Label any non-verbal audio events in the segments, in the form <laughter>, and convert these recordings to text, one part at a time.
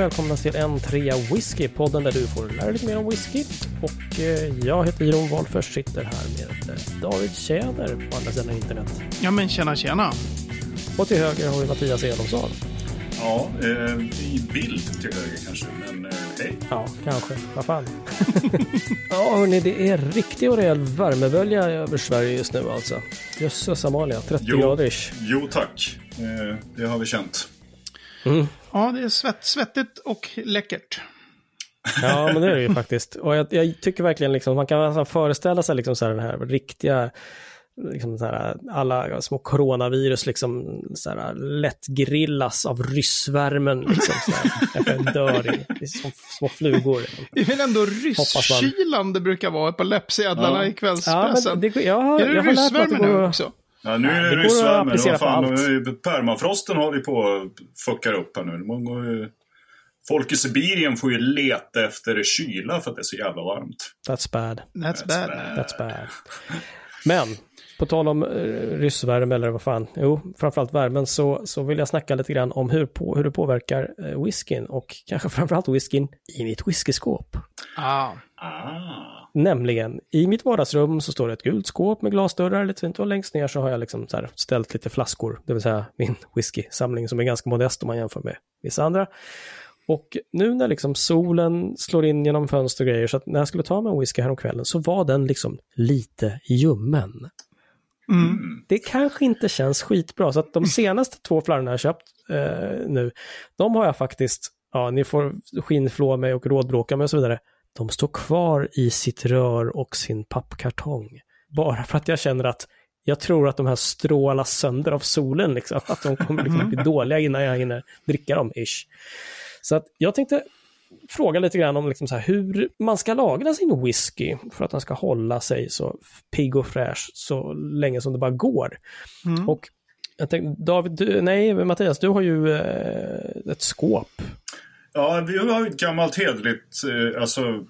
välkomna till en trea whisky, podden där du får lära dig lite mer om whisky. Och eh, jag heter Jon Wolffers, sitter här med eh, David Tjäder på andra sidan internet. Ja men tjena tjena. Och till höger har vi Mattias Elofsson. Ja, eh, i bild till höger kanske, men eh, hej. Ja, kanske. Vad fan. <laughs> ja, hörni, det är riktig och rejäl värmebölja över Sverige just nu alltså. Jösses Amalia, 30 Jo. grader. Jo tack, eh, det har vi känt. Mm. Ja, det är svett, svettigt och läckert. Ja, men det är det ju faktiskt. Och jag, jag tycker verkligen liksom, man kan alltså föreställa sig liksom så här den här riktiga, liksom så här, alla små coronavirus liksom så här, lätt grillas av ryssvärmen liksom. Så här. Dör i, som små flugor. Det är väl ändå rysskylan det brukar vara på läppsedlarna Ja. i Ja, kvällspressen. men det, jag, har- är det jag ryssvärme nu också? Ja, nu är det det ryssvärme. applicera Vad fan, Permafrosten håller ju på att fuckar upp här nu. Man går ju... Folk i Sibirien får ju leta efter kyla för att det är så jävla varmt. That's bad. That's bad. That's bad. Men, på tal om uh, ryssvärme eller vad fan, jo, framförallt värmen, så, så vill jag snacka lite grann om hur, på, hur det påverkar uh, whiskyn och kanske framförallt whiskyn i mitt whiskyskåp. Ah. Ah. Nämligen, i mitt vardagsrum så står det ett gult skåp med glasdörrar lite fint och längst ner så har jag liksom så ställt lite flaskor, det vill säga min whiskysamling som är ganska modest om man jämför med vissa andra. Och nu när liksom solen slår in genom fönster och grejer, så att när jag skulle ta mig en whisky häromkvällen så var den liksom lite ljummen. Mm. Det kanske inte känns skitbra, så att de senaste två flarrorna jag köpt eh, nu, de har jag faktiskt, ja, ni får skinnflå mig och rådbråka mig och så vidare. De står kvar i sitt rör och sin pappkartong. Bara för att jag känner att jag tror att de här strålas sönder av solen, liksom. <laughs> Att de kommer liksom bli dåliga innan jag hinner dricka dem, ish. Så att jag tänkte fråga lite grann om liksom så här, hur man ska lagra sin whisky för att den ska hålla sig så pigg och fräsch så länge som det bara går. Mm. Och jag tänkte, David, du, nej Mattias, du har ju eh, ett skåp. Ja, vi har ett gammalt hederligt eh, alltså,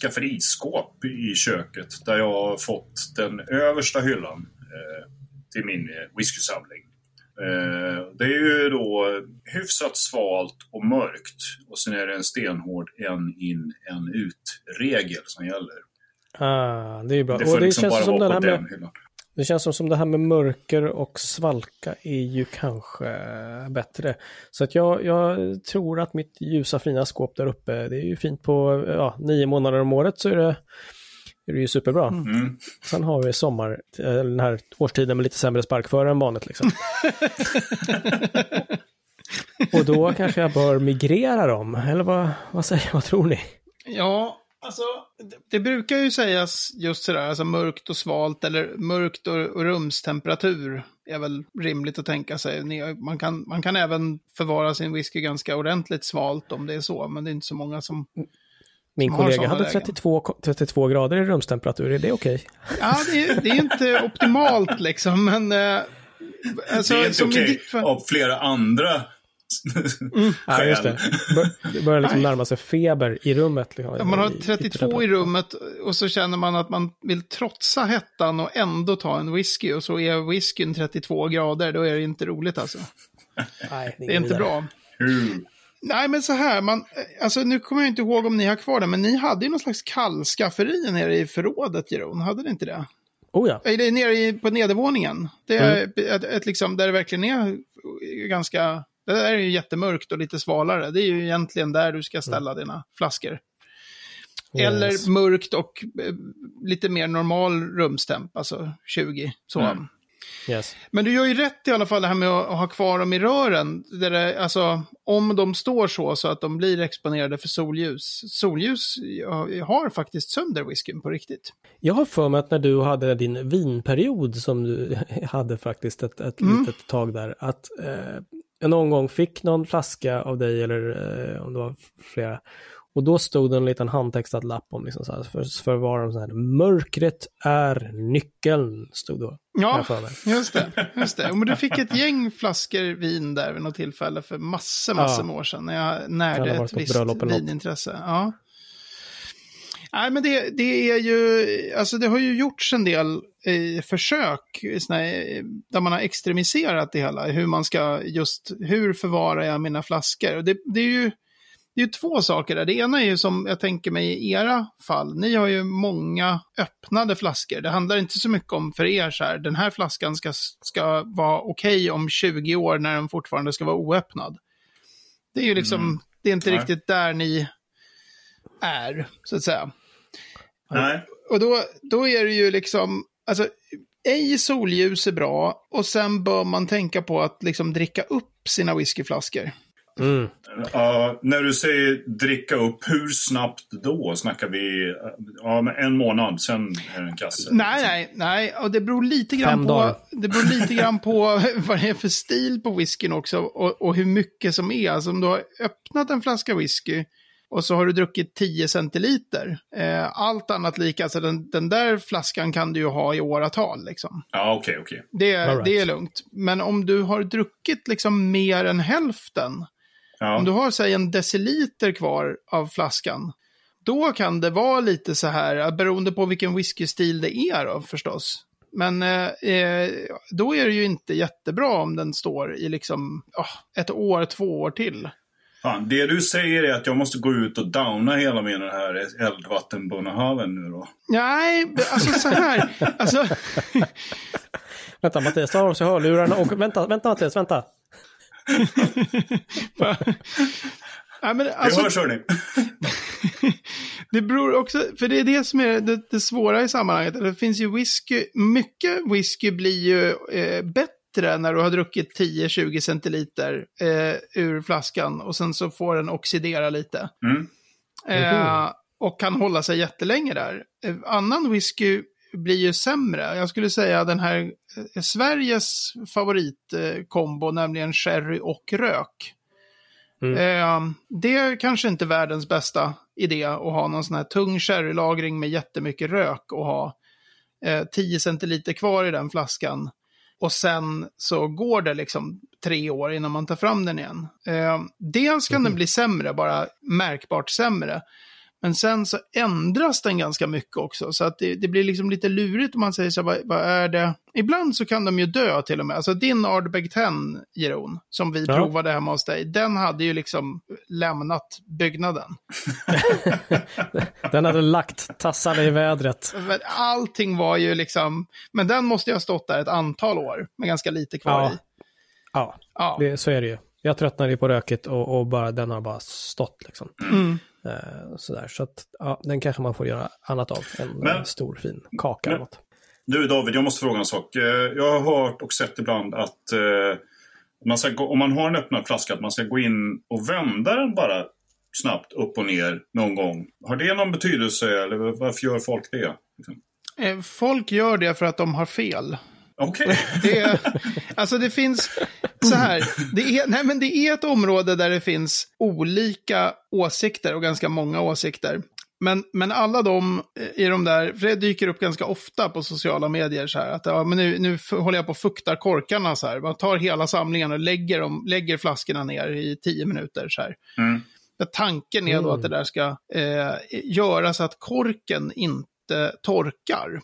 skafferiskåp i köket där jag har fått den översta hyllan eh, till min eh, whiskysamling. Eh, det är ju då hyfsat svalt och mörkt och sen är det en stenhård en in, en ut-regel som gäller. Ah, det är bra. Det och det liksom känns bara som den här på med, den hyllan. Det känns som, som det här med mörker och svalka är ju kanske bättre. Så att jag, jag tror att mitt ljusa fina skåp där uppe, det är ju fint på ja, nio månader om året så är det, är det ju superbra. Mm. Sen har vi sommar, eh, den här årstiden med lite sämre sparkförare än vanligt liksom. <laughs> Och då kanske jag bör migrera dem, eller vad, vad säger vad tror ni? Ja, alltså det, det brukar ju sägas just sådär, alltså mörkt och svalt eller mörkt och, och rumstemperatur är väl rimligt att tänka sig. Ni- Man kan, man kan även förvara sin whisky ganska ordentligt svalt om det är så, men det är inte så många som... Min Som har kollega hade lägen. 32, 32 grader i rumstemperatur, är det okej? Ja, det är, det är inte optimalt liksom, men... Eh, alltså, det är inte som i okej fall- av flera andra <laughs> Ja, just det. Bör, det börjar liksom närma sig feber i rummet. Liksom, Ja, man har i- 32 i rummet och så känner man att man vill trotsa hettan och ändå ta en whisky. Och så är whiskyn 32 grader, då är det inte roligt alltså. <laughs> Nej, Det är inte bra. Hur? Nej, men så här, man, alltså nu kommer jag inte ihåg om ni har kvar det, men ni hade ju någon slags kallskafferi nere i förrådet, Jeroen, hade ni inte det? Oh ja. Eller nere i, på nedervåningen. Det är ett, ett, liksom, där det verkligen är ganska, det där är ju jättemörkt och lite svalare. Det är ju egentligen där du ska ställa dina flaskor. Eller Yes. mörkt och eh, lite mer normal rumstemp, alltså 20. Så. Mm. Yes. Men du gör ju rätt i alla fall det här med att ha kvar dem i rören. Där det, alltså, om de står så, så att de blir exponerade för solljus. Solljus har faktiskt sönder whiskyn på riktigt. Jag har för mig att när du hade din vinperiod som du <laughs> hade faktiskt ett, ett Mm. litet tag där, att eh, jag någon gång fick någon flaska av dig eller eh, om det var flera. Och då stod det en liten handtextad lapp om liksom så här, för, för vad de så här, mörkret är nyckeln, stod då. Ja, just det. Just det. Men du fick ett gäng flaskor vin där vid något tillfälle för massor, massor Ja. med år sedan. När jag närde ett visst vinintresse. Ja. Nej, men det, det är ju, alltså det har ju gjorts en del eh, försök såna eh, där man har extremiserat det hela. Hur man ska just, hur förvarar jag mina flaskor? Och det, det är ju, det är två saker där. Det ena är ju som jag tänker mig i era fall. Ni har ju många öppnade flaskor. Det handlar inte så mycket om för er så här, den här flaskan ska, ska vara okej okay om 20 år när den fortfarande ska vara oöppnad. Det är ju liksom, mm. det är inte Nej. riktigt där ni är, så att säga. Nej. Och då, då är det ju liksom, alltså, ej solljus är bra och sen bör man tänka på att liksom dricka upp sina whiskyflaskor. Mm. Uh, när du säger dricka upp, hur snabbt då? Snackar vi uh, en månad, sen är det en kasse? Nej, nej, nej. Och det beror lite grann på, <laughs> det beror lite grann på <laughs> vad det är för stil på whiskyn också och, och, hur mycket som är. Alltså om du har öppnat en flaska whisky och så har du druckit 10 centiliter. Eh, allt annat lika, alltså den, den, där flaskan kan du ju ha i åratal. Liksom. Ja, okej, okay, okej. Okay. Det, right. det är lugnt. Men om du har druckit liksom mer än hälften, ja. om du har säg en deciliter kvar av flaskan, då kan det vara lite så här, beroende på vilken whiskystil det är då förstås. Men eh, eh, då är det ju inte jättebra om den står i liksom oh, ett år, två år till. Fan, det du säger är att jag måste gå ut och downa hela min den här eldvattenbundna haven nu då? Nej, alltså så här. alltså... <laughs> vänta Mattias, ta av sig hörlurarna och vänta, vänta Mattias, vänta. <laughs> ja, men, alltså... Det hörs hörni. <laughs> det beror också, för det är det som är det, det svåra i sammanhanget. Det finns ju whisky, mycket whisky blir ju eh, bättre bättre när du har druckit 10-20 centiliter eh, ur flaskan och sen så får den oxidera lite. Mm. Eh, och kan hålla sig jättelänge där. Eh, annan whisky blir ju sämre. Jag skulle säga den här eh, Sveriges favoritkombo, nämligen sherry och rök. Mm. Eh, det är kanske inte världens bästa idé att ha någon sån här tung sherrylagring med jättemycket rök och ha eh, 10 centiliter kvar i den flaskan och sen så går det liksom tre år innan man tar fram den igen. Eh, dels kan mm. den bli sämre, bara märkbart sämre. Men sen så ändras den ganska mycket också. Så att det, det blir liksom lite lurigt om man säger så vad, vad, är det? Ibland så kan de ju dö till och med. Alltså din Ardbeg 10, Jeroen, som vi ja. provade hemma hos dig, den hade ju liksom lämnat byggnaden. <laughs> den hade lagt tassarna i vädret. Allting var ju liksom, men den måste ju ha stått där ett antal år med ganska lite kvar ja. i. Ja, ja. Det, så är det ju. Jag tröttnade på röket och, och bara, den har bara stått liksom. Mm. Eh, sådär. Så att ja, den kanske man får göra annat av. En men, stor fin kaka eller något. Du David, jag måste fråga en sak. Eh, jag har hört och sett ibland att eh, man ska, om man har en öppnad flaska att man ska gå in och vända den bara snabbt upp och ner någon gång. Har det någon betydelse eller varför gör folk det? Liksom? Folk gör det för att de har fel. Okej. <laughs> Okay. alltså det finns, så här, det är, nej men det är ett område där det finns olika åsikter och ganska många åsikter. Men, men alla de i de där, för det dyker upp ganska ofta på sociala medier så här, att ja, men nu, nu håller jag på och fuktar korkarna så här. Man tar hela samlingen och lägger, dem, lägger flaskorna ner i tio minuter så här. Mm. Tanken är då att det där ska eh, göra så att korken inte torkar.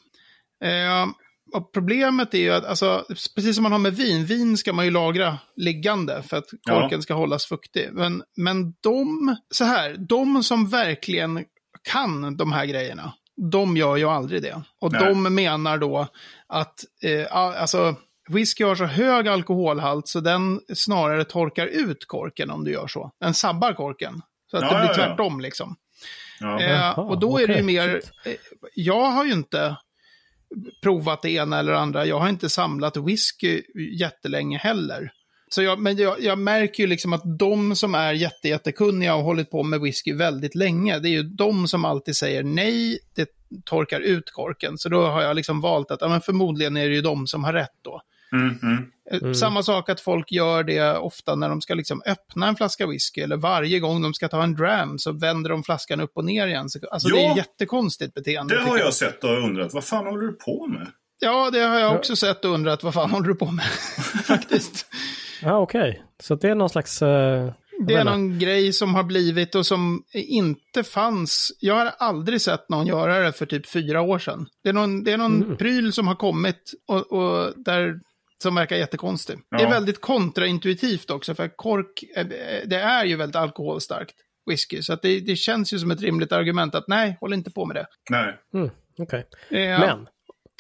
Eh, och problemet är ju att, alltså, precis som man har med vin, vin ska man ju lagra liggande för att korken ja. ska hållas fuktig. Men, men de, så här, de som verkligen kan de här grejerna, de gör ju aldrig det. Och Nej. de menar då att, eh, alltså, whisky har så hög alkoholhalt så den snarare torkar ut korken om du gör så. Den sabbar korken. Så att ja, det blir tvärtom liksom. Ja. Eh, och då är det ju mer, eh, jag har ju inte provat det ena eller andra. Jag har inte samlat whisky jättelänge heller. Så jag, men jag, jag märker ju liksom att de som är jätte, jättekunniga och hållit på med whisky väldigt länge, det är ju de som alltid säger nej, det torkar ut korken. Så då har jag liksom valt att ja, men förmodligen är det ju de som har rätt då. Mm, mm. Mm. Samma sak att folk gör det ofta när de ska liksom öppna en flaska whisky eller varje gång de ska ta en dram så vänder de flaskan upp och ner igen. Alltså ja, det är jättekonstigt beteende. Det har jag, jag sett och undrat, vad fan håller du på med? Ja, det har jag också sett och undrat, vad fan håller du på med? <laughs> <laughs> Faktiskt. Ja, okej. Okay. Så det är någon slags... Uh... Det är någon grej som har blivit och som inte fanns. Jag har aldrig sett någon göra det för typ fyra år sedan. Det är någon, det är någon mm. pryl som har kommit och, och där som verkar jättekonstig. Ja. Det är väldigt kontraintuitivt också, för kork, eh, det är ju väldigt alkoholstarkt. whisky. Så att det, det känns ju som ett rimligt argument att nej, håll inte på med det. Nej. Mm, okej. Eh, Men,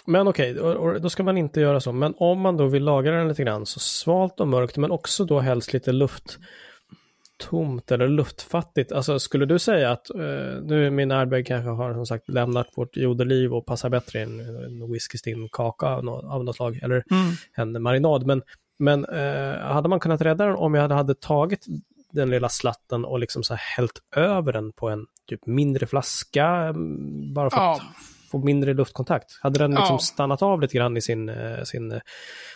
men okej, och, och då ska man inte göra så. Men om man då vill lagra den lite grann så svalt och mörkt, men också då helst lite lufttomt eller luftfattigt. Alltså skulle du säga att, eh, nu min airbag kanske har som sagt lämnat vårt jordeliv och passar bättre i en, en whiskystinn kaka av något, slag, eller Mm. en marinad. Men, men eh, hade man kunnat rädda den om jag hade, hade tagit den lilla slatten och liksom så här hällt över den på en typ mindre flaska, mm, bara för Ja. att få mindre luftkontakt? Hade den liksom Ja. stannat av lite grann i sin, eh, sin eh,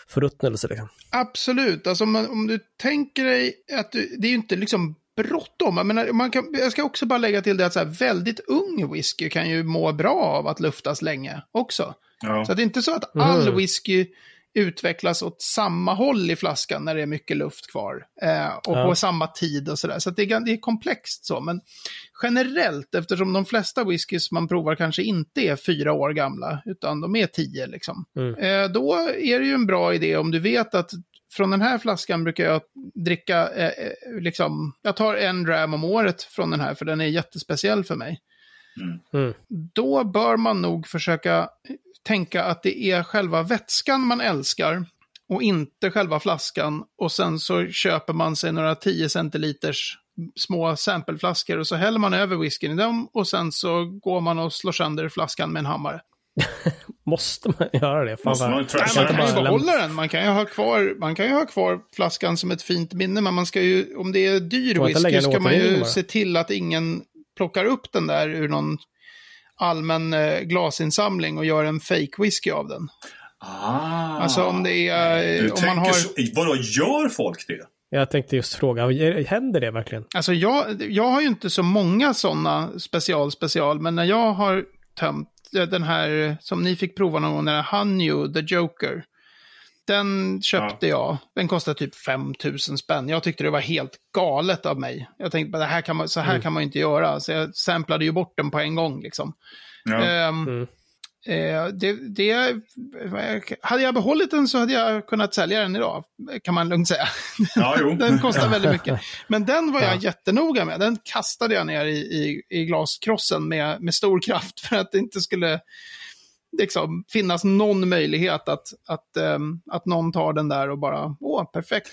förruttnelse? Liksom? Absolut, alltså om, man, om du tänker dig att du, det är ju inte liksom bråttom. Jag, menar, man kan, jag ska också bara lägga till det att så här, väldigt ung whisky kan ju må bra av att luftas länge också. Ja. Så att det är inte så att all Mm. whisky utvecklas åt samma håll i flaskan när det är mycket luft kvar. Eh, och Ja. på samma tid och sådär. Så att det, är, det är komplext så. Men generellt, eftersom de flesta whiskys man provar kanske inte är fyra år gamla, utan de är tio liksom. Mm. Eh, då är det ju en bra idé om du vet att från den här flaskan brukar jag dricka, eh, eh, liksom, jag tar en dram om året från den här för den är jättespeciell för mig Mm. då bör man nog försöka tänka att det är själva vätskan man älskar och inte själva flaskan. Och sen så köper man sig några 10 centiliters små sampleflaskor och så häller man över whiskyn i dem och sen så går man och slår sönder flaskan med en hammare. <laughs> Måste man göra det? Fan, man Nej, man kan ju behålla den, man kan ju, ha kvar, man kan ju ha kvar flaskan som ett fint minne, men man ska ju, om det är dyr whisky ska man ju se till att ingen plockar upp den där ur någon allmän eh, glasinsamling och gör en fake whisky av den. Ah. Alltså om det är, Du om man har... så, vadå, gör folk det? Jag tänkte just fråga, händer det verkligen? Alltså jag, jag har ju inte så många sådana special special, men när jag har tömt eh, den här som ni fick prova någon gång, den här Hanyu, The Joker. Den köpte jag. Den kostade typ 5 000 spänn. Jag tyckte det var helt galet av mig. Jag tänkte bara, det här kan man, så här Mm. kan man inte göra. Så jag samplade ju bort den på en gång liksom. Ja. Ehm, Mm. eh, det, det, hade jag behållit den så hade jag kunnat sälja den idag, kan man lugnt säga. Ja, jo. <laughs> Den kostar väldigt mycket. Men den var jag Ja. jättenoga med. Den kastade jag ner i, i, i glaskrossen med, med stor kraft för att det inte skulle liksom, finnas någon möjlighet att, att, ehm, att någon tar den där och bara, åh, perfekt.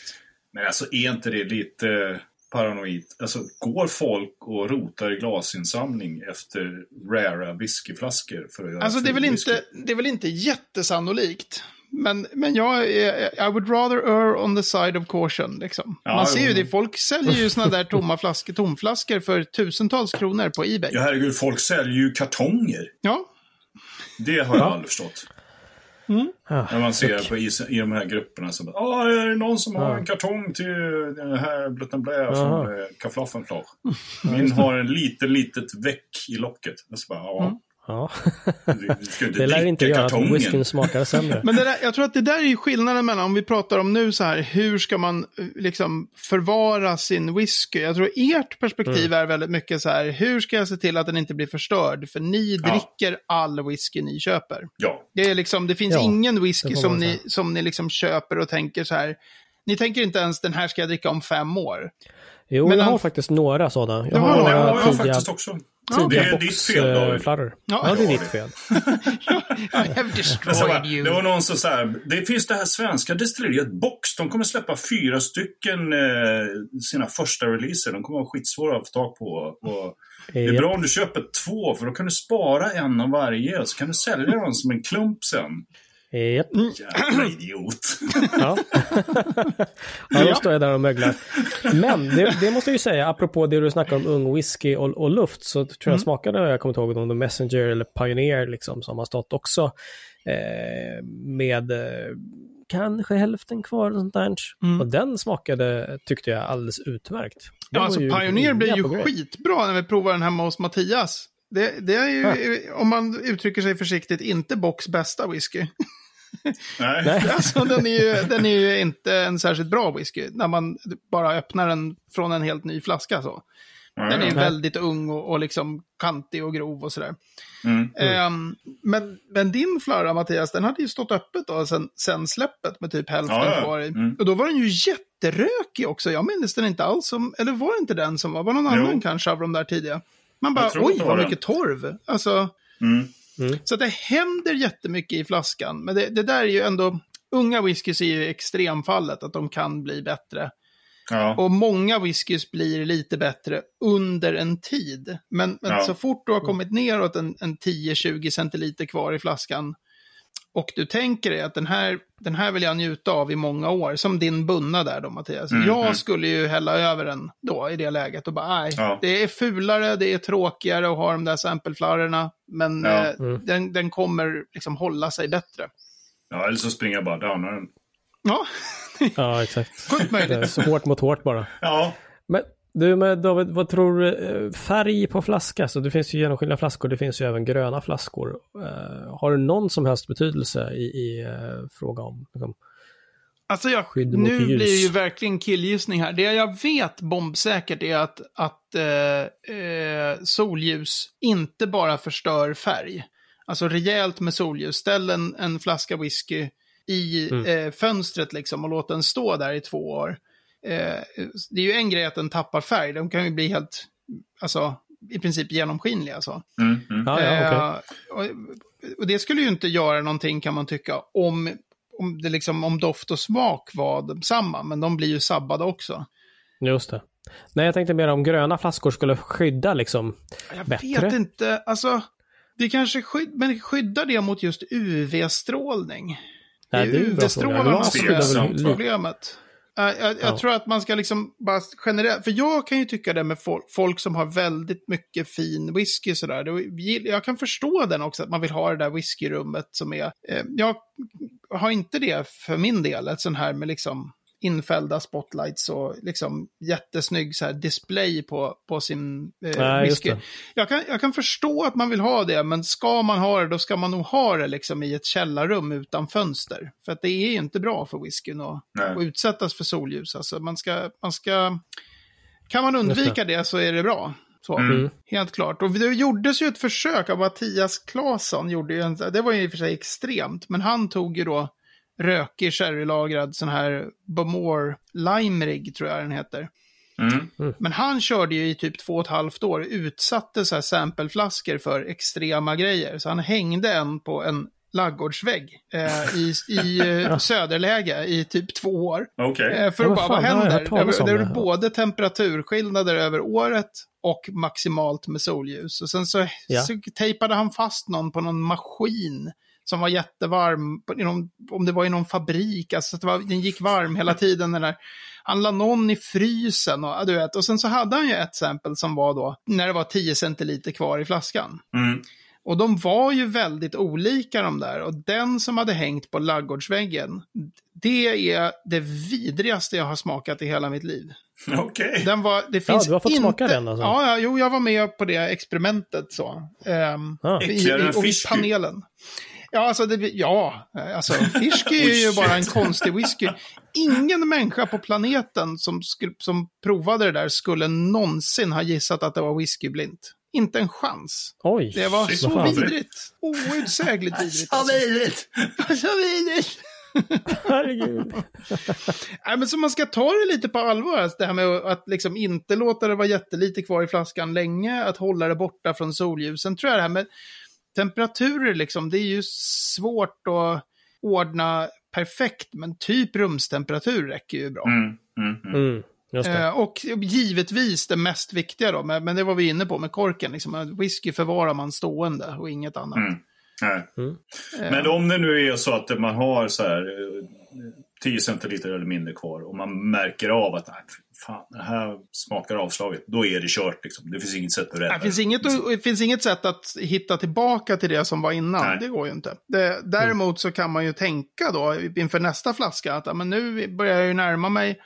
Men alltså, är inte det lite paranoid? Alltså, går folk och rotar i glasinsamling efter rara whiskyflaskor för att göra Alltså det är, väl whisky? inte, det är väl inte jättesannolikt. Men, men jag är, I would rather err on the side of caution. Liksom. Ja, Man ser ju det, folk säljer ju sådana där <laughs> tomma flaskor, tomflaskor för tusentals kronor på Ebay. Ja, herregud, folk säljer ju kartonger. Ja, Det har jag Ja. aldrig förstått. Ah, När man ser på, i, i de här grupperna så bara, ah, är det någon som har Ja. en kartong till den här Blutten Blä från Kafflaffen klar? Min har en liten, litet väck i locket. Jag så bara, ja, ja. du, ska inte <laughs> Det lär inte göra att whiskyn smakar sämre. <laughs> Men det där, jag tror att det där är ju skillnaden mellan, om vi pratar om nu så här, hur ska man eh, liksom förvara sin whisky? Jag tror ert perspektiv är väldigt mycket så här, hur ska jag se till att den inte blir förstörd? För ni Ja. dricker all whisky ni köper. Ja, Det, är liksom, det finns Ja, ingen whisky som ni, som ni liksom köper och tänker så här, ni tänker inte ens den här ska jag dricka om fem år. Jo, Men jag har han- faktiskt några sådana. Jag har har det några har några jag tidiga, faktiskt också. Ja, det är ditt fel, eh, David. Ja, Ja, det är ditt fel. <laughs> I have destroyed you. det var någon som sa det finns det här svenska destilleriet Box. De kommer släppa fyra stycken eh, sina första releaser. De kommer vara skitsvåra att få tag på. Och det är bra om du köper två, för då kan du spara en av varje så kan du sälja dem som en klump sen. Japp. Jävla idiot. <laughs> Ja. <laughs> ja, då står jag där och möglar. Men det, det måste jag ju säga, apropå det du snackar om ung whisky och, och luft, så tror jag Mm. smakade, jag kommer inte ihåg om det Messenger eller Pioneer liksom, som har stått också eh, med eh, kanske hälften kvar och sånt där. Mm. Och den smakade, tyckte jag, alldeles utmärkt. Den Ja, alltså Pioneer blir ju skitbra när vi provar den hemma hos Mattias. Det, det är ju, om man uttrycker sig försiktigt, inte Box bästa whisky. <laughs> Nej. <laughs> Alltså, den, är ju, den är ju inte en särskilt bra whisky när man bara öppnar den från en helt ny flaska. Så. Den är väldigt ung och, och liksom kantig och grov och sådär. Mm. Ehm, men, men din flarra, Mattias, den hade ju stått öppet då sen, sen släppet med typ hälften Ja, ja. kvar i. Mm. Och då var den ju jätterökig också. Jag minns den inte alls som, eller var det inte den som var? Var någon Jo. annan kanske av de där tidiga? Man bara, oj, vad var mycket torv. Alltså, Mm. så att det händer jättemycket i flaskan. Men det, det där är ju ändå, unga whiskys är ju extremfallet, att de kan bli bättre. Ja. Och många whiskys blir lite bättre under en tid. Men, men Ja. så fort du har kommit neråt en, en 10-20 centiliter kvar i flaskan och du tänker dig att den här, den här vill jag njuta av i många år, som din bunna där då Mattias. Mm, jag mm. skulle ju hälla över den då i det läget och bara nej, Ja. det är fulare, det är tråkigare att ha de där sampleflarrorna, men Ja. eh, den, den kommer liksom hålla sig bättre. ja, eller så springer jag bara downar den. Ja, <laughs> Ja, exakt. är möjligt. så hårt mot hårt bara. Ja, du med David, vad tror du? eh, Färg på flaska, så det finns ju genomskinliga flaskor, det finns ju även gröna flaskor. Eh, har det någon som helst betydelse i, i eh, fråga om liksom, Alltså jag, nu ljus. blir det ju verkligen killgissning här. Det jag vet bombsäkert är att, att eh, eh, solljus inte bara förstör färg. Alltså rejält med solljus. Ställ en, en flaska whisky i Mm. eh, fönstret liksom och låt den stå där i två år. Eh, det är ju en grej att den tappar färg. De kan ju bli helt, alltså i princip genomskinliga. Alltså. mm, mm. Ja, ja, okej. Eh, och, och det skulle ju inte göra någonting kan man tycka om, om, det liksom, om doft och smak var samma, men de blir ju sabbade också. Just det. Nej, jag tänkte mer om gröna flaskor skulle skydda liksom. Jag Bättre? vet inte, alltså, det kanske skydd, men skyddar det mot just UV-strålning? Nej, det är. UV-strålarna som är problemet. Jag, jag Ja. tror att man ska liksom bara generellt, för jag kan ju tycka det med folk, folk som har väldigt mycket fin whisky sådär. Jag kan förstå den också, att man vill ha det där whiskyrummet som är, eh, jag har inte det för min del, ett sånt här med liksom infällda spotlights och liksom jättesnygg så här display på, på sin eh, Nej, whisky. det. Jag kan, jag kan förstå att man vill ha det, men ska man ha det, då ska man nog ha det liksom i ett källarrum utan fönster. För att det är ju inte bra för whiskyn att, att utsättas för solljus. Alltså man ska, man ska... Kan man undvika det. så är det bra. Så, Mm. Helt klart. Och det gjordes ju ett försök av Mattias Claesson. Gjorde ju en, det var ju i och för sig extremt, men han tog ju då rökig sherrylagrad sån här Bowmore Limerig, tror jag den heter. Mm. Men han körde ju i typ två och ett halvt år, utsatte så här sampleflaskor för extrema grejer. Så han hängde en på en laggårdsvägg eh, i, i eh, <laughs> söderläge i typ två år. Okej. Eh, för att vad bara, vad händer? talas Det, är både temperaturskillnader över året och maximalt med solljus. Och sen så, Ja. så tejpade han fast någon på någon maskin som var jättevarm, någon, om det var i någon fabrik, alltså att det var, den gick varm hela tiden. Den där. Han la någon i frysen och, ja, du vet. och sen så hade han ju ett exempel som var då när det var 10 centiliter kvar i flaskan. Mm. Och de var ju väldigt olika de där. Och den som hade hängt på laggårdsväggen, det är det vidrigaste jag har smakat i hela mitt liv. <laughs> Okej. Den var, det Ja, finns du har fått inte... smaka den alltså? Ja, ja, jo, jag var med på det experimentet så. Ehm, Ah. i, i, och i panelen. Ja, alltså, det, ja, alltså Fishky är ju <laughs> Oj, bara en konstig whisky. Ingen människa på planeten som, som provade det där skulle någonsin ha gissat att det var whiskyblint. Inte en chans. Oj. Det var Shit, så vidrigt. Outsägligt vidrigt. Så Alltså. vidrigt! <laughs> Så vidrigt. <laughs> Herregud. Nej, men så man ska ta det lite på allvar. Alltså, det här med att liksom inte låta det vara jättelite kvar i flaskan länge, att hålla det borta från solljusen. Tror jag det här med temperaturer, liksom, det är ju svårt att ordna perfekt, men typ rumstemperatur räcker ju bra. Mm. Mm. Mm. Mm, just det. Eh, och givetvis det mest viktiga då, men, det var vi inne på med korken. Liksom, whisky förvarar man stående och inget annat. Mm. Nej. Eh, Men om det nu är så att man har så här eh, 10 centiliter eller mindre kvar och man märker av att nej, fan, det här smakar avslaget. Då är det kört liksom. Det finns inget sätt att rädda Det finns, inget, det finns inget sätt att hitta tillbaka till det som var innan. Nej. Det går ju inte. Det, däremot så kan man ju tänka då inför nästa flaska att men nu börjar jag ju närma mig.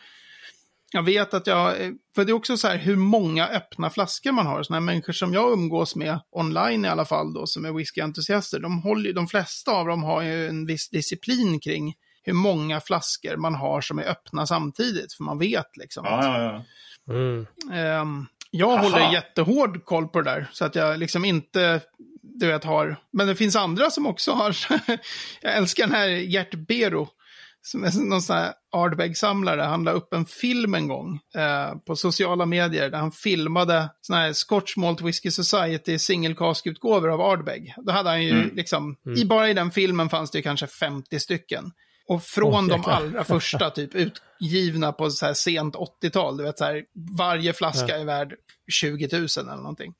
Jag vet att jag, för det är också så här hur många öppna flaskor man har. Sådana här människor som jag umgås med online i alla fall då, som är whiskyentusiaster. De, håller, de flesta av dem har ju en viss disciplin kring hur många flaskor man har som är öppna samtidigt. För man vet liksom. att- Ja, ja. Mm. Ehm, Jag Aha. håller jättehård koll på det där, så att jag liksom inte, du vet, har... Men det finns andra som också har... <laughs> jag älskar den här Gert Bero, som är någon sån här Ardbeg-samlare. Han la upp en film en gång eh, på sociala medier där han filmade sån här Scotch Malt Whisky Society single cask-utgåvor av Ardbeg. Då hade han ju Mm. liksom, i, bara i den filmen fanns det ju kanske 50 stycken. Och från Åh, de allra första, <laughs> typ utgivna på så här sent 80-tal, du vet så här, varje flaska är värd 20 000 eller någonting.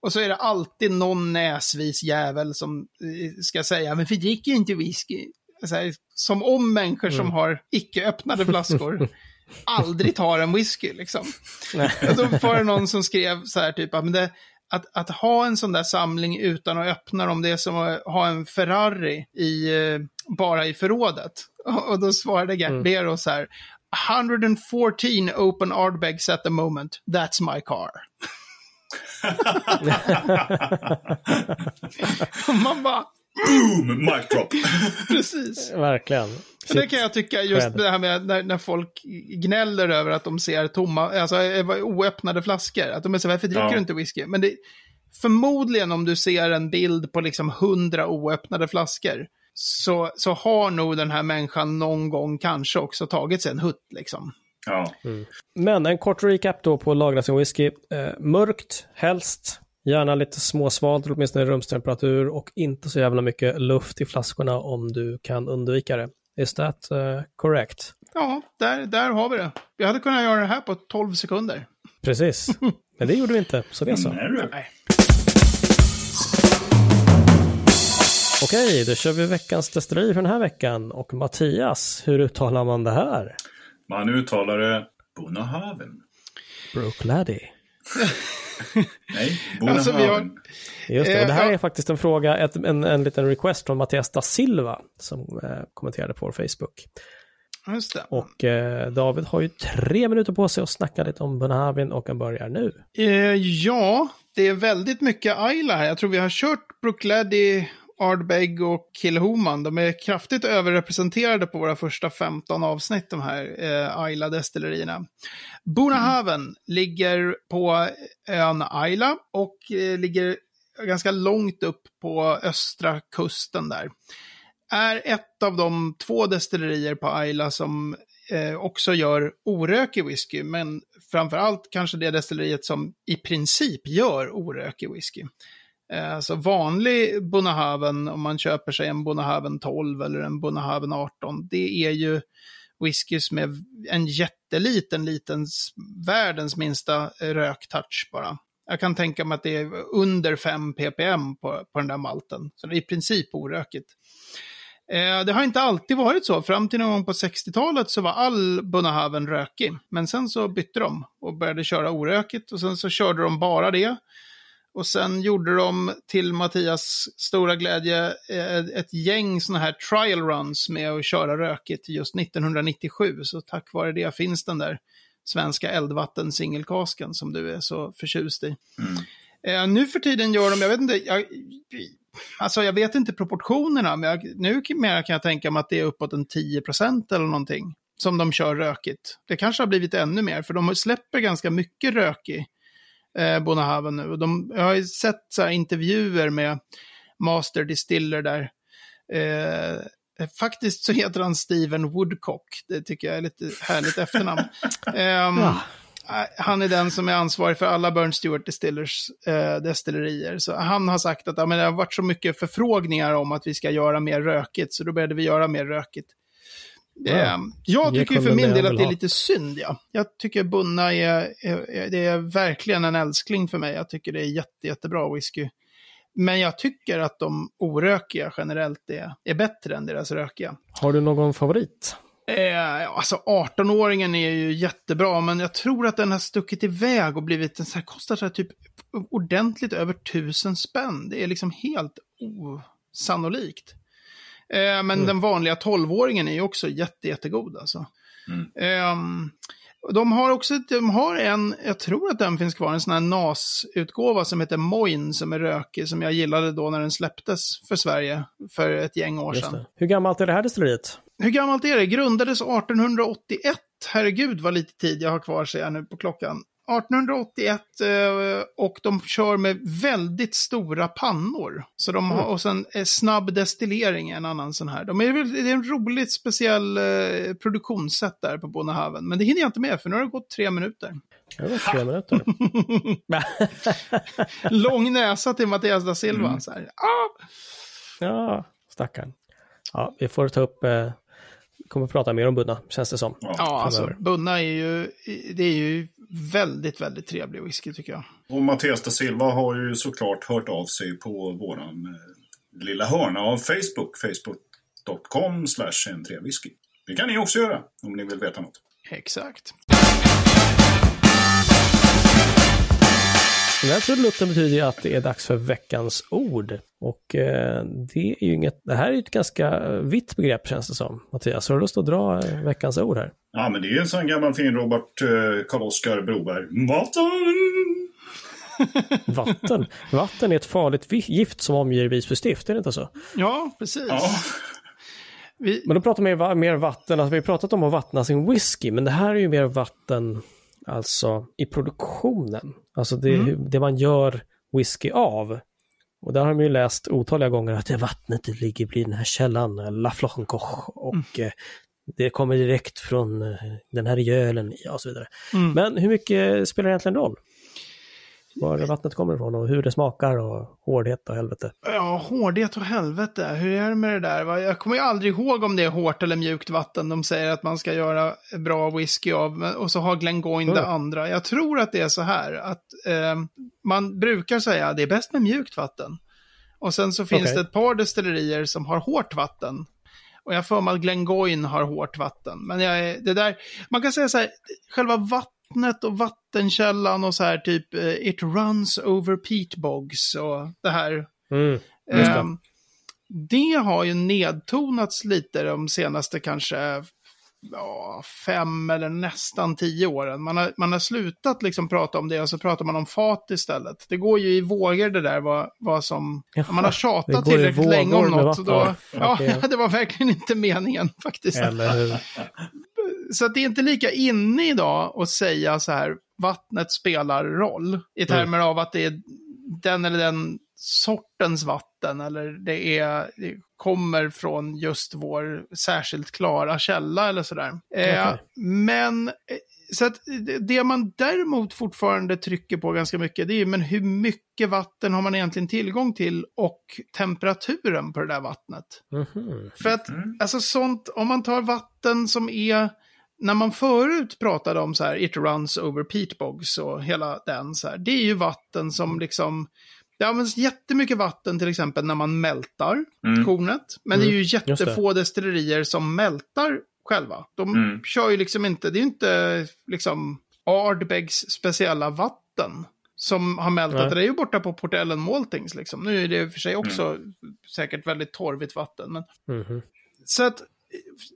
Och så är det alltid någon näsvis jävel som eh, ska säga, men för dricker inte whisky. Så här, som om människor som har icke öppnade flaskor <laughs> aldrig tar en whisky liksom. Och då var det någon som skrev så här typ, men det, att, att ha en sån där samling utan att öppna dem, det är som att ha en Ferrari i, eh, bara i förrådet. <laughs> Och, och då svarade Gert Mm. Bero så här, 114 open Ardbegs at the moment, that's my car. <laughs> <laughs> Man bara, Boom! Mic drop. <laughs> precis. Verkligen. Så det kan jag tycka, just Cred. det här med när, när folk gnäller över att de ser tomma, alltså eh, oöppnade flaskor. Att de är så, varför dricker Ja. du inte whisky? Men det, förmodligen om du ser en bild på liksom hundra oöppnade flaskor, så, så har nog den här människan någon gång kanske också tagit sig en hutt liksom. Ja. Men en kort recap då på lagra sin whisky. Eh, mörkt, helst. Gärna lite småsvalt, åtminstone i rumstemperatur och inte så jävla mycket luft i flaskorna om du kan undvika det. Is that eh, correct? Ja, där, där har vi det. Vi hade kunnat göra det här på 12 sekunder. Precis. <laughs> Men det gjorde vi inte, så det är så. Nej, du. Nej. Okej, då kör vi veckans destilleri för den här veckan. Och Mattias, hur uttalar man det här? Man uttalar det Bonahaven. Broke Laddie. <laughs> Nej, <laughs> Alltså, vi har-. Just det, och det här Eh, är faktiskt en fråga, ett, en, en liten request från Mattias da Silva som eh, kommenterade på vår Facebook. Just det. Och eh, David har ju tre minuter på sig att snacka lite om Bunnahabin och han börjar nu. Eh, ja, det är väldigt mycket Ayla här. Jag tror vi har kört Brookladdy, Ardbeg och Kilhoman. De är kraftigt överrepresenterade på våra första 15 avsnitt, de här eh, Ayla-destillerierna. Bonahaven ligger på ön Ayla och eh, ligger ganska långt upp på östra kusten där. Är ett av de två destillerier på Ayla som eh, också gör orökig whisky, men framför allt kanske det destilleriet som i princip gör orökig whisky. Eh, så vanlig Bonahaven, om man köper sig en Bonahaven 12 eller en Bonahaven 18, det är ju whiskys med en jätteliten, liten, världens minsta röktouch bara. Jag kan tänka mig att det är under 5 ppm på, på den där malten. Så det är i princip orökigt. Eh, det har inte alltid varit så. Fram till någon gång på 60-talet så var all Bonahaven rökig. Men sen så bytte de och började köra orökigt och sen så körde de bara det. Och sen gjorde de till Mattias stora glädje eh, ett gäng sådana här trial runs med att köra rökigt just 1997. Så tack vare det finns den där svenska eldvatten singelkasken som du är så förtjust i. Mm. Eh, nu för tiden gör de, jag vet inte, jag, alltså jag vet inte proportionerna, men jag, nu mer kan jag tänka mig att det är uppåt en 10% eller någonting som de kör rökigt. Det kanske har blivit ännu mer, för de släpper ganska mycket rökig eh, Bonahaven nu. De, jag har ju sett så här intervjuer med Master Distiller där. Eh, faktiskt så heter han Steven Woodcock. Det tycker jag är lite härligt efternamn. <laughs> Ja. Eh, Han är den som är ansvarig för alla Burn Stewart Distillers eh, destillerier. Så han har sagt att ja, men det har varit så mycket förfrågningar om att vi ska göra mer rökigt, så då började vi göra mer rökigt. Ja. Eh, jag tycker för min del att det är lite synd, ja. Jag tycker Bunna är, är, det är verkligen en älskling för mig. Jag tycker det är jätte, jättebra whisky. Men jag tycker att de orökiga generellt är, är bättre än deras rökiga. Har du någon favorit? Eh, alltså 18-åringen är ju jättebra, men jag tror att den har stuckit iväg och blivit, den så här, kostar så här typ ordentligt över tusen spänn. Det är liksom helt osannolikt. Eh, men den vanliga 12-åringen är ju också jätte, jättegod alltså. Mm. Och de har också, de har en, jag tror att den finns kvar, en sån här NAS-utgåva som heter Moin som är rökig, som jag gillade då när den släpptes för Sverige för ett gäng år sedan. Hur gammalt är det här destilleriet? Hur gammalt är det? Grundades 1881. Herregud vad lite tid jag har kvar ser jag nu på klockan. 1881 eh, och de kör med väldigt stora pannor. Så de har, och sen snabb destillering är en annan sån här. De är, det är en roligt speciell eh, produktionssätt där på Bonnehaven. Men det hinner jag inte med för nu har det gått tre minuter. Det var tre minuter. <laughs> Lång näsa till Mattias da Silva. Så här. Ah! ja, stackarn. Ja, vi får ta upp, eh, kommer prata mer om Bunna, känns det som. Ja, alltså. Bunna är ju, det är ju väldigt, väldigt trevlig whisky tycker jag. Och Mattias da Silva har ju såklart hört av sig på våran eh, lilla hörna av Facebook. Facebook.com slash n3whisky. Det kan ni också göra om ni vill veta något. Exakt. Den här trudelutten betyder ju att det är dags för veckans ord. Och eh, det är ju inget, det här är ju ett ganska vitt begrepp känns det som. Mattias, har du lust att dra eh, veckans ord här? Ja, men det är en sån gammal fin Robert eh, Karl-Oskar Broberg. Vatten! <laughs> Vatten. Vatten är ett farligt gift som omger Visby stift, är det inte så? Ja, precis. Ja, Vi, Men då pratar man ju mer vatten, alltså vi har pratat om att vattna sin whisky, men det här är ju mer vatten alltså i produktionen. Alltså det, det man gör whisky av. Och där har man ju läst otaliga gånger att det vattnet ligger vid den här källan, La Flochenkoch, och eh, det kommer direkt från eh, den här gölen och så vidare. Mm. Men hur mycket spelar det egentligen roll? Var det vattnet kommer ifrån och hur det smakar och hårdhet och helvete. Ja, hårdhet och helvete. Hur är det med det där? Jag kommer ju aldrig ihåg om det är hårt eller mjukt vatten de säger att man ska göra bra whisky av. Och så har Glengoyne det Mm. andra. Jag tror att det är så här att eh, man brukar säga att det är bäst med mjukt vatten. Och sen så finns Okej. det ett par destillerier som har hårt vatten. Och jag får mig att Glengoyne har hårt vatten. Men jag, det där, man kan säga så här, själva vattnet och vattenkällan och så här typ eh, it runs over peat bogs och det här Mm, det. Ehm, det har ju nedtonats lite de senaste kanske ja, fem eller nästan tio åren. Man har, man har slutat liksom prata om det och så pratar man om fat istället. Det går ju i vågor det där vad, vad som... Jaha, man har tjatat tillräckligt länge om något. Då, ja, <laughs> Okej. det var verkligen inte meningen <laughs> faktiskt. Så det är inte lika inne idag att säga så här, vattnet spelar roll. I termer av att det är den eller den sortens vatten eller det, är, det kommer från just vår särskilt klara källa eller sådär. Eh, Okej. men eh, så att det- man däremot fortfarande trycker på ganska mycket det är ju men hur mycket vatten har man egentligen tillgång till och temperaturen på det där vattnet. Mhm. För att, alltså sånt, om man tar vatten som är, när man förut pratade om så här, it runs over peatbogs och hela den så här, det är ju vatten som liksom, det används jättemycket vatten till exempel när man mältar kornet. Men det är ju det. jättefå destillerier som mältar själva. De Mm. kör ju liksom inte, det är ju inte liksom Ardbegs speciella vatten som har mältat. Nej. Det är ju borta på Port Ellen Maltings liksom. Nu är det i och för sig också säkert väldigt torvigt vatten. Men... Mhm. Så att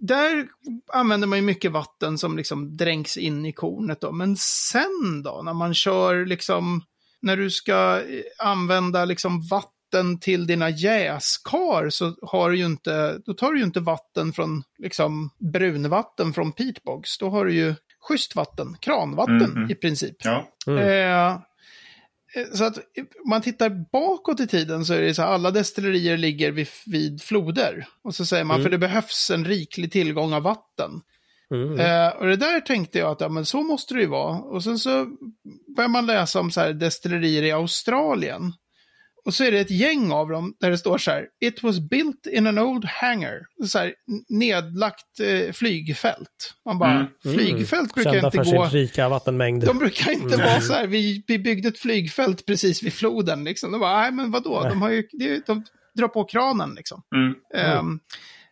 där använder man ju mycket vatten som liksom dränks in i kornet då. Men sen då, när man kör liksom, när du ska eh, använda liksom vatten till dina jäskar så har du ju inte, då tar du ju inte vatten från liksom brunvatten från peatbogs. Då har du ju schysst vatten, kranvatten Mhm. i princip. ja. Mm. Eh, eh, så att eh, man tittar bakåt i tiden så är det så här, alla destillerier ligger vid, vid floder. Och så säger man, Mm. för det behövs en riklig tillgång av vatten. Mm. Eh, och det där tänkte jag att, ja men så måste det ju vara. Och sen så börjar man läsa om så här destillerier i Australien. Och så är det ett gäng av dem där det står så här, It was built in an old hangar. Så här, nedlagt eh, flygfält. Man bara, Mm. flygfält brukar Kända inte för gå... sin rika vattenmängd. De brukar inte Mm. vara så här, vi, vi byggde ett flygfält precis vid floden liksom. De bara, nej men vadå, de, har ju, är- de drar på kranen liksom. Mm. Ehm,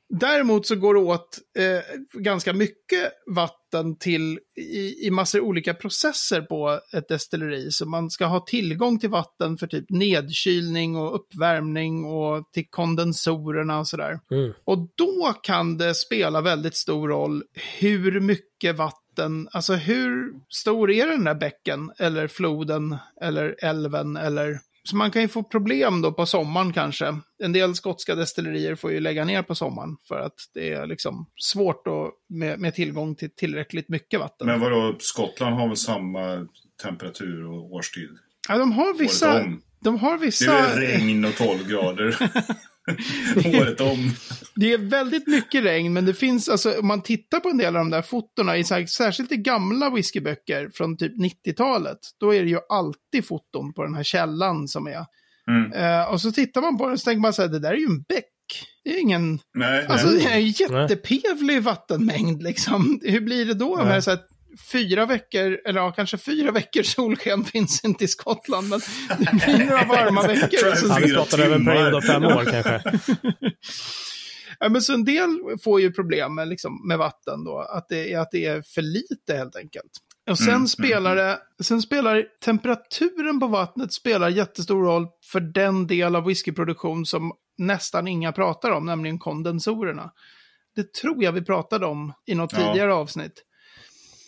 däremot så går det åt eh, ganska mycket vatten till i, i massor olika processer på ett destilleri. Så man ska ha tillgång till vatten för typ nedkylning och uppvärmning och till kondensorerna och sådär. Mm. Och då kan det spela väldigt stor roll hur mycket vatten, alltså hur stor är den där bäcken eller floden eller älven eller så man kan ju få problem då på sommaren kanske. En del skotska destillerier får ju lägga ner på sommaren för att det är liksom svårt att, med, med tillgång till tillräckligt mycket vatten. Men vadå, Skottland har väl samma temperatur och årstid. Ja, de har vissa... De har Det vissa... är regn och 12 grader. <laughs> <laughs> Året om. Det är väldigt mycket regn, men det finns, alltså om man tittar på en del av de där fotona, i, så här- särskilt i gamla whiskyböcker från typ 90-talet, då är det ju alltid foton på den här källan som är. Mm. Eh, och så tittar man på den och så tänker man så här, det där är ju en bäck. Det är ingen, Nej, alltså nej. det är ju jättepevlig vattenmängd liksom. Hur blir det då med så här, fyra veckor, eller ja, kanske fyra veckor solsken <laughs> finns inte i Skottland, men det <laughs> blir några varma veckor. Så Ja, vi pratar över en period av fem år kanske. <laughs> Ja, men så en del får ju problem med, liksom, med vatten då, att det, är, att det är för lite helt enkelt. Och sen Mm, spelar det, sen spelar temperaturen på vattnet spelar jättestor roll för den del av whiskyproduktion som nästan inga pratar om, nämligen kondensorerna. Det tror jag vi pratade om i något Ja. tidigare avsnitt.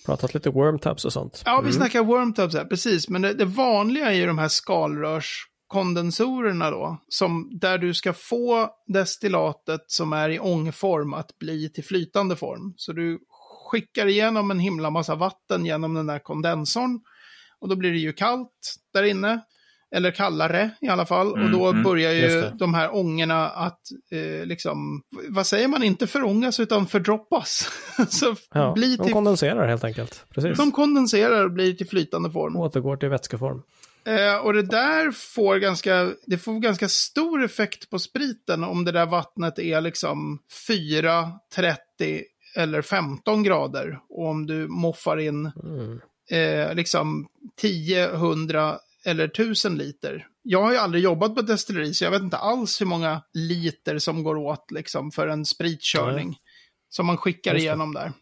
Pratat lite wormtabs och sånt. Ja, vi snackar wormtubs här, precis. Men det, det vanliga är ju de här skalrörskondensorerna då. Som, där du ska få destillatet som är i ångform att bli till flytande form. Så du skickar igenom en himla massa vatten genom den där kondensorn. Och då blir det ju kallt där inne. Eller kallare i alla fall. Mm, och då mm, börjar ju de här ångorna att eh, liksom, vad säger man, inte förångas utan fördroppas. <laughs> så Ja, bli de till kondenserar helt enkelt. Precis. de kondenserar och blir till flytande form. återgår till vätskeform. Eh, och det där får ganska, det får ganska stor effekt på spriten om det där vattnet är liksom 4, 30 eller 15 grader. Och om du moffar in Mm. eh, liksom 10, 100 eller 1000 liter. Jag har ju aldrig jobbat på ett destilleri så jag vet inte alls hur många liter som går åt liksom för en spritkörning. Som man skickar igenom där.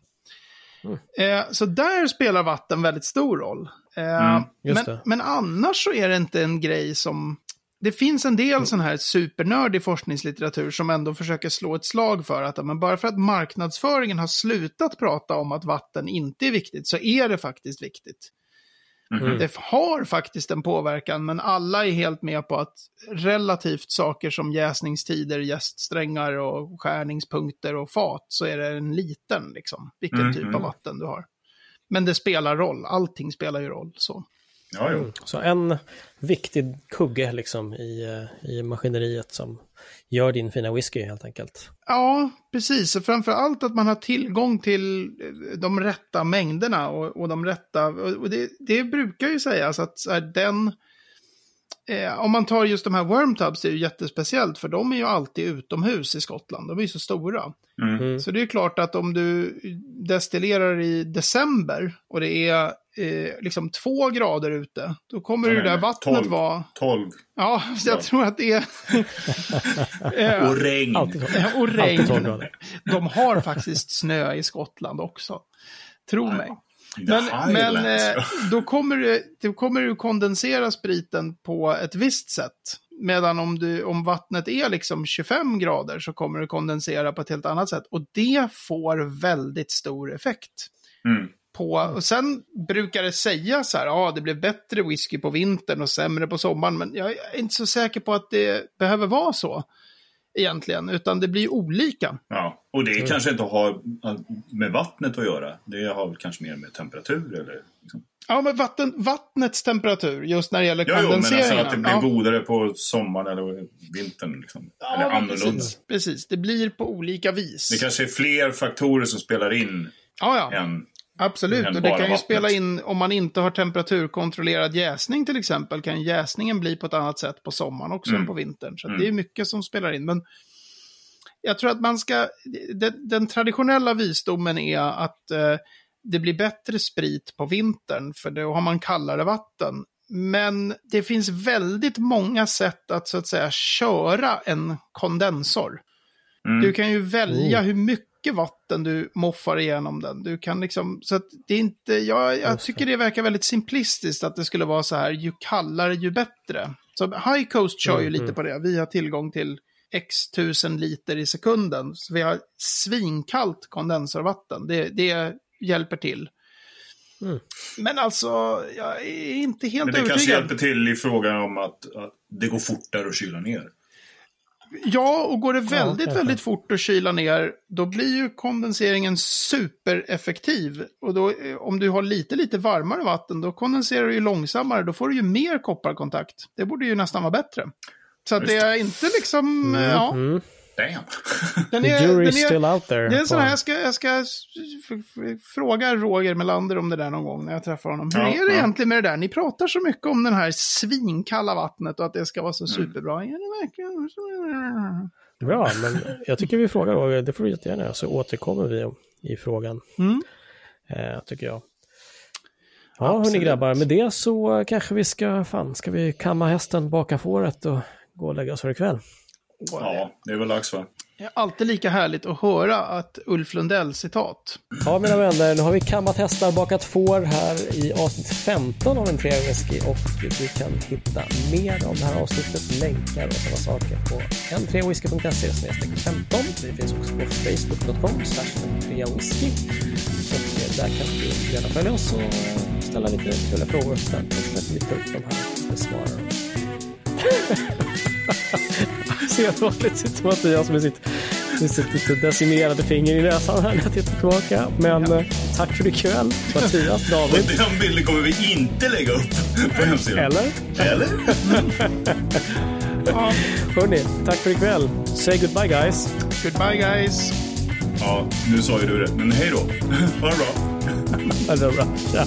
Mm. Eh, så där spelar vatten väldigt stor roll. Eh, Mm, men, men annars så är det inte en grej som... Det finns en del sån här supernördig forskningslitteratur som ändå försöker slå ett slag för att men bara för att marknadsföringen har slutat prata om att vatten inte är viktigt så är det faktiskt viktigt. Mhm. Det har faktiskt en påverkan, men alla är helt med på att relativt saker som jäsningstider, jäststrängar och skärningspunkter och fat så är det en liten, liksom, vilken Mm, typ mm. av vatten du har. Men det spelar roll, allting spelar ju roll. Så. Ja, jo. Så en viktig kugge liksom i, eh, i maskineriet som gör din fina whisky helt enkelt. Ja, precis. Och framför allt att man har tillgång till eh, de rätta mängderna och, och de rätta... Och och det, det brukar ju sägas att så här, den... Eh, om man tar just de här wormtubs, det är ju jättespeciellt, för de är ju alltid utomhus i Skottland. De är ju så stora. Mm. Mm. Så det är klart att om du destillerar i december och det är eh, liksom två grader ute, då kommer Ja, ju det där vattnet 12. vara... 12. Ja, så jag Ja. tror att det är... <laughs> Eh, Och regn. Och alltid 12 regn. De har faktiskt snö i Skottland också. Tro mig. The Men, men eh, ja. <laughs> då kommer du, då kommer du kondensera spriten på ett visst sätt. Medan om, du, om vattnet är liksom 25 grader så kommer du kondensera på ett helt annat sätt. Och det får väldigt stor effekt. Mm. På, och sen brukar det sägas så här, ja det blir bättre whisky på vintern och sämre på sommaren. Men jag är inte så säker på att det behöver vara så egentligen. Utan det blir olika. Ja, och det kanske inte har med vattnet att göra. Det har väl kanske mer med temperatur eller... Liksom. Ja, men vatten, vattnets temperatur, just när det gäller Ja, jo, men alltså kondenseringen. att det blir ja. godare på sommaren eller vintern. Liksom. eller Ja, annorlunda. precis, precis. Det blir på olika vis. Det kanske är fler faktorer som spelar in Ja, ja. än... Absolut, och det kan ju vattnet. spela in om man inte har temperaturkontrollerad jäsning till exempel, kan jäsningen bli på ett annat sätt på sommaren också Mm. än på vintern. Så Mm. det är mycket som spelar in. Men jag tror att man ska, den, den traditionella visdomen är att eh, det blir bättre sprit på vintern, för då har man kallare vatten. Men det finns väldigt många sätt att så att säga köra en kondensor. Mm. Du kan ju välja Oh. hur mycket vatten du moffar igenom den. Du kan liksom, så att det är inte, jag, jag tycker det verkar väldigt simplistiskt att det skulle vara så här, ju kallare ju bättre. Så High Coast kör ju Mm, lite mm. på det. Vi har tillgång till x tusen liter i sekunden. Så vi har svinkallt kondensorvatten. Det, det hjälper till. Mm. Men alltså, jag är inte helt Men det kanske övertygad. hjälper till i frågan om att, att det går fortare att kyla ner. Ja, och går det väldigt, kanske. väldigt fort att kyla ner, då blir ju kondenseringen supereffektiv. Och då, eh, om du har lite, lite varmare vatten, då kondenserar du ju långsammare, då får du ju mer kopparkontakt. Det borde ju nästan vara bättre. Så att det är inte liksom, eh, ja, Mm. Damn. den <laughs> The är, jury's den är, still out there. det är en sån här, jag ska, jag ska fråga Roger Melander om det där någon gång när jag träffar honom. Hur Ja, är det ja. egentligen med det där? Ni pratar så mycket om den här svinkalla vattnet och att det ska vara så Mm. superbra. Är det verkligen? Bra, men jag tycker vi frågar Roger, det får du jättegärna göra, så återkommer vi i frågan, Mm. eh, tycker jag. Ja, hörni grabbar, med det så kanske vi ska, fan, ska vi kamma hästen, baka fåret och gå och lägga oss för ikväll? Ja, det är väl dags va? Det är alltid lika härligt att höra att Ulf Lundell citat. Ja, mina vänner, nu har vi kammat hästar, bakat får här i avsnitt 15 av en Tre Whisky och du kan hitta mer om det här avsnittet, länkar och sådana saker på n3whisky.se 15. Vi finns också på facebook.com whisky och eh, där kan du gärna följa oss och eh, ställa lite roliga frågor. Sen försöker vi ta upp de här och besvara dem. <laughs> Sedvanligt sitter Mattias med sitt, med sitt lite decimerade finger i näsan här när jag tittar tillbaka. Men eh, tack för ikväll, Mattias, <laughs> Och David. den bilden kommer vi inte lägga upp på hemsidan. Eller? Eller? Ja, Hörni, tack för ikväll. Say goodbye guys. goodbye guys. Ja, nu sa ju du det. Men hej då. <laughs> Ha det bra. Ha det bra. Tja.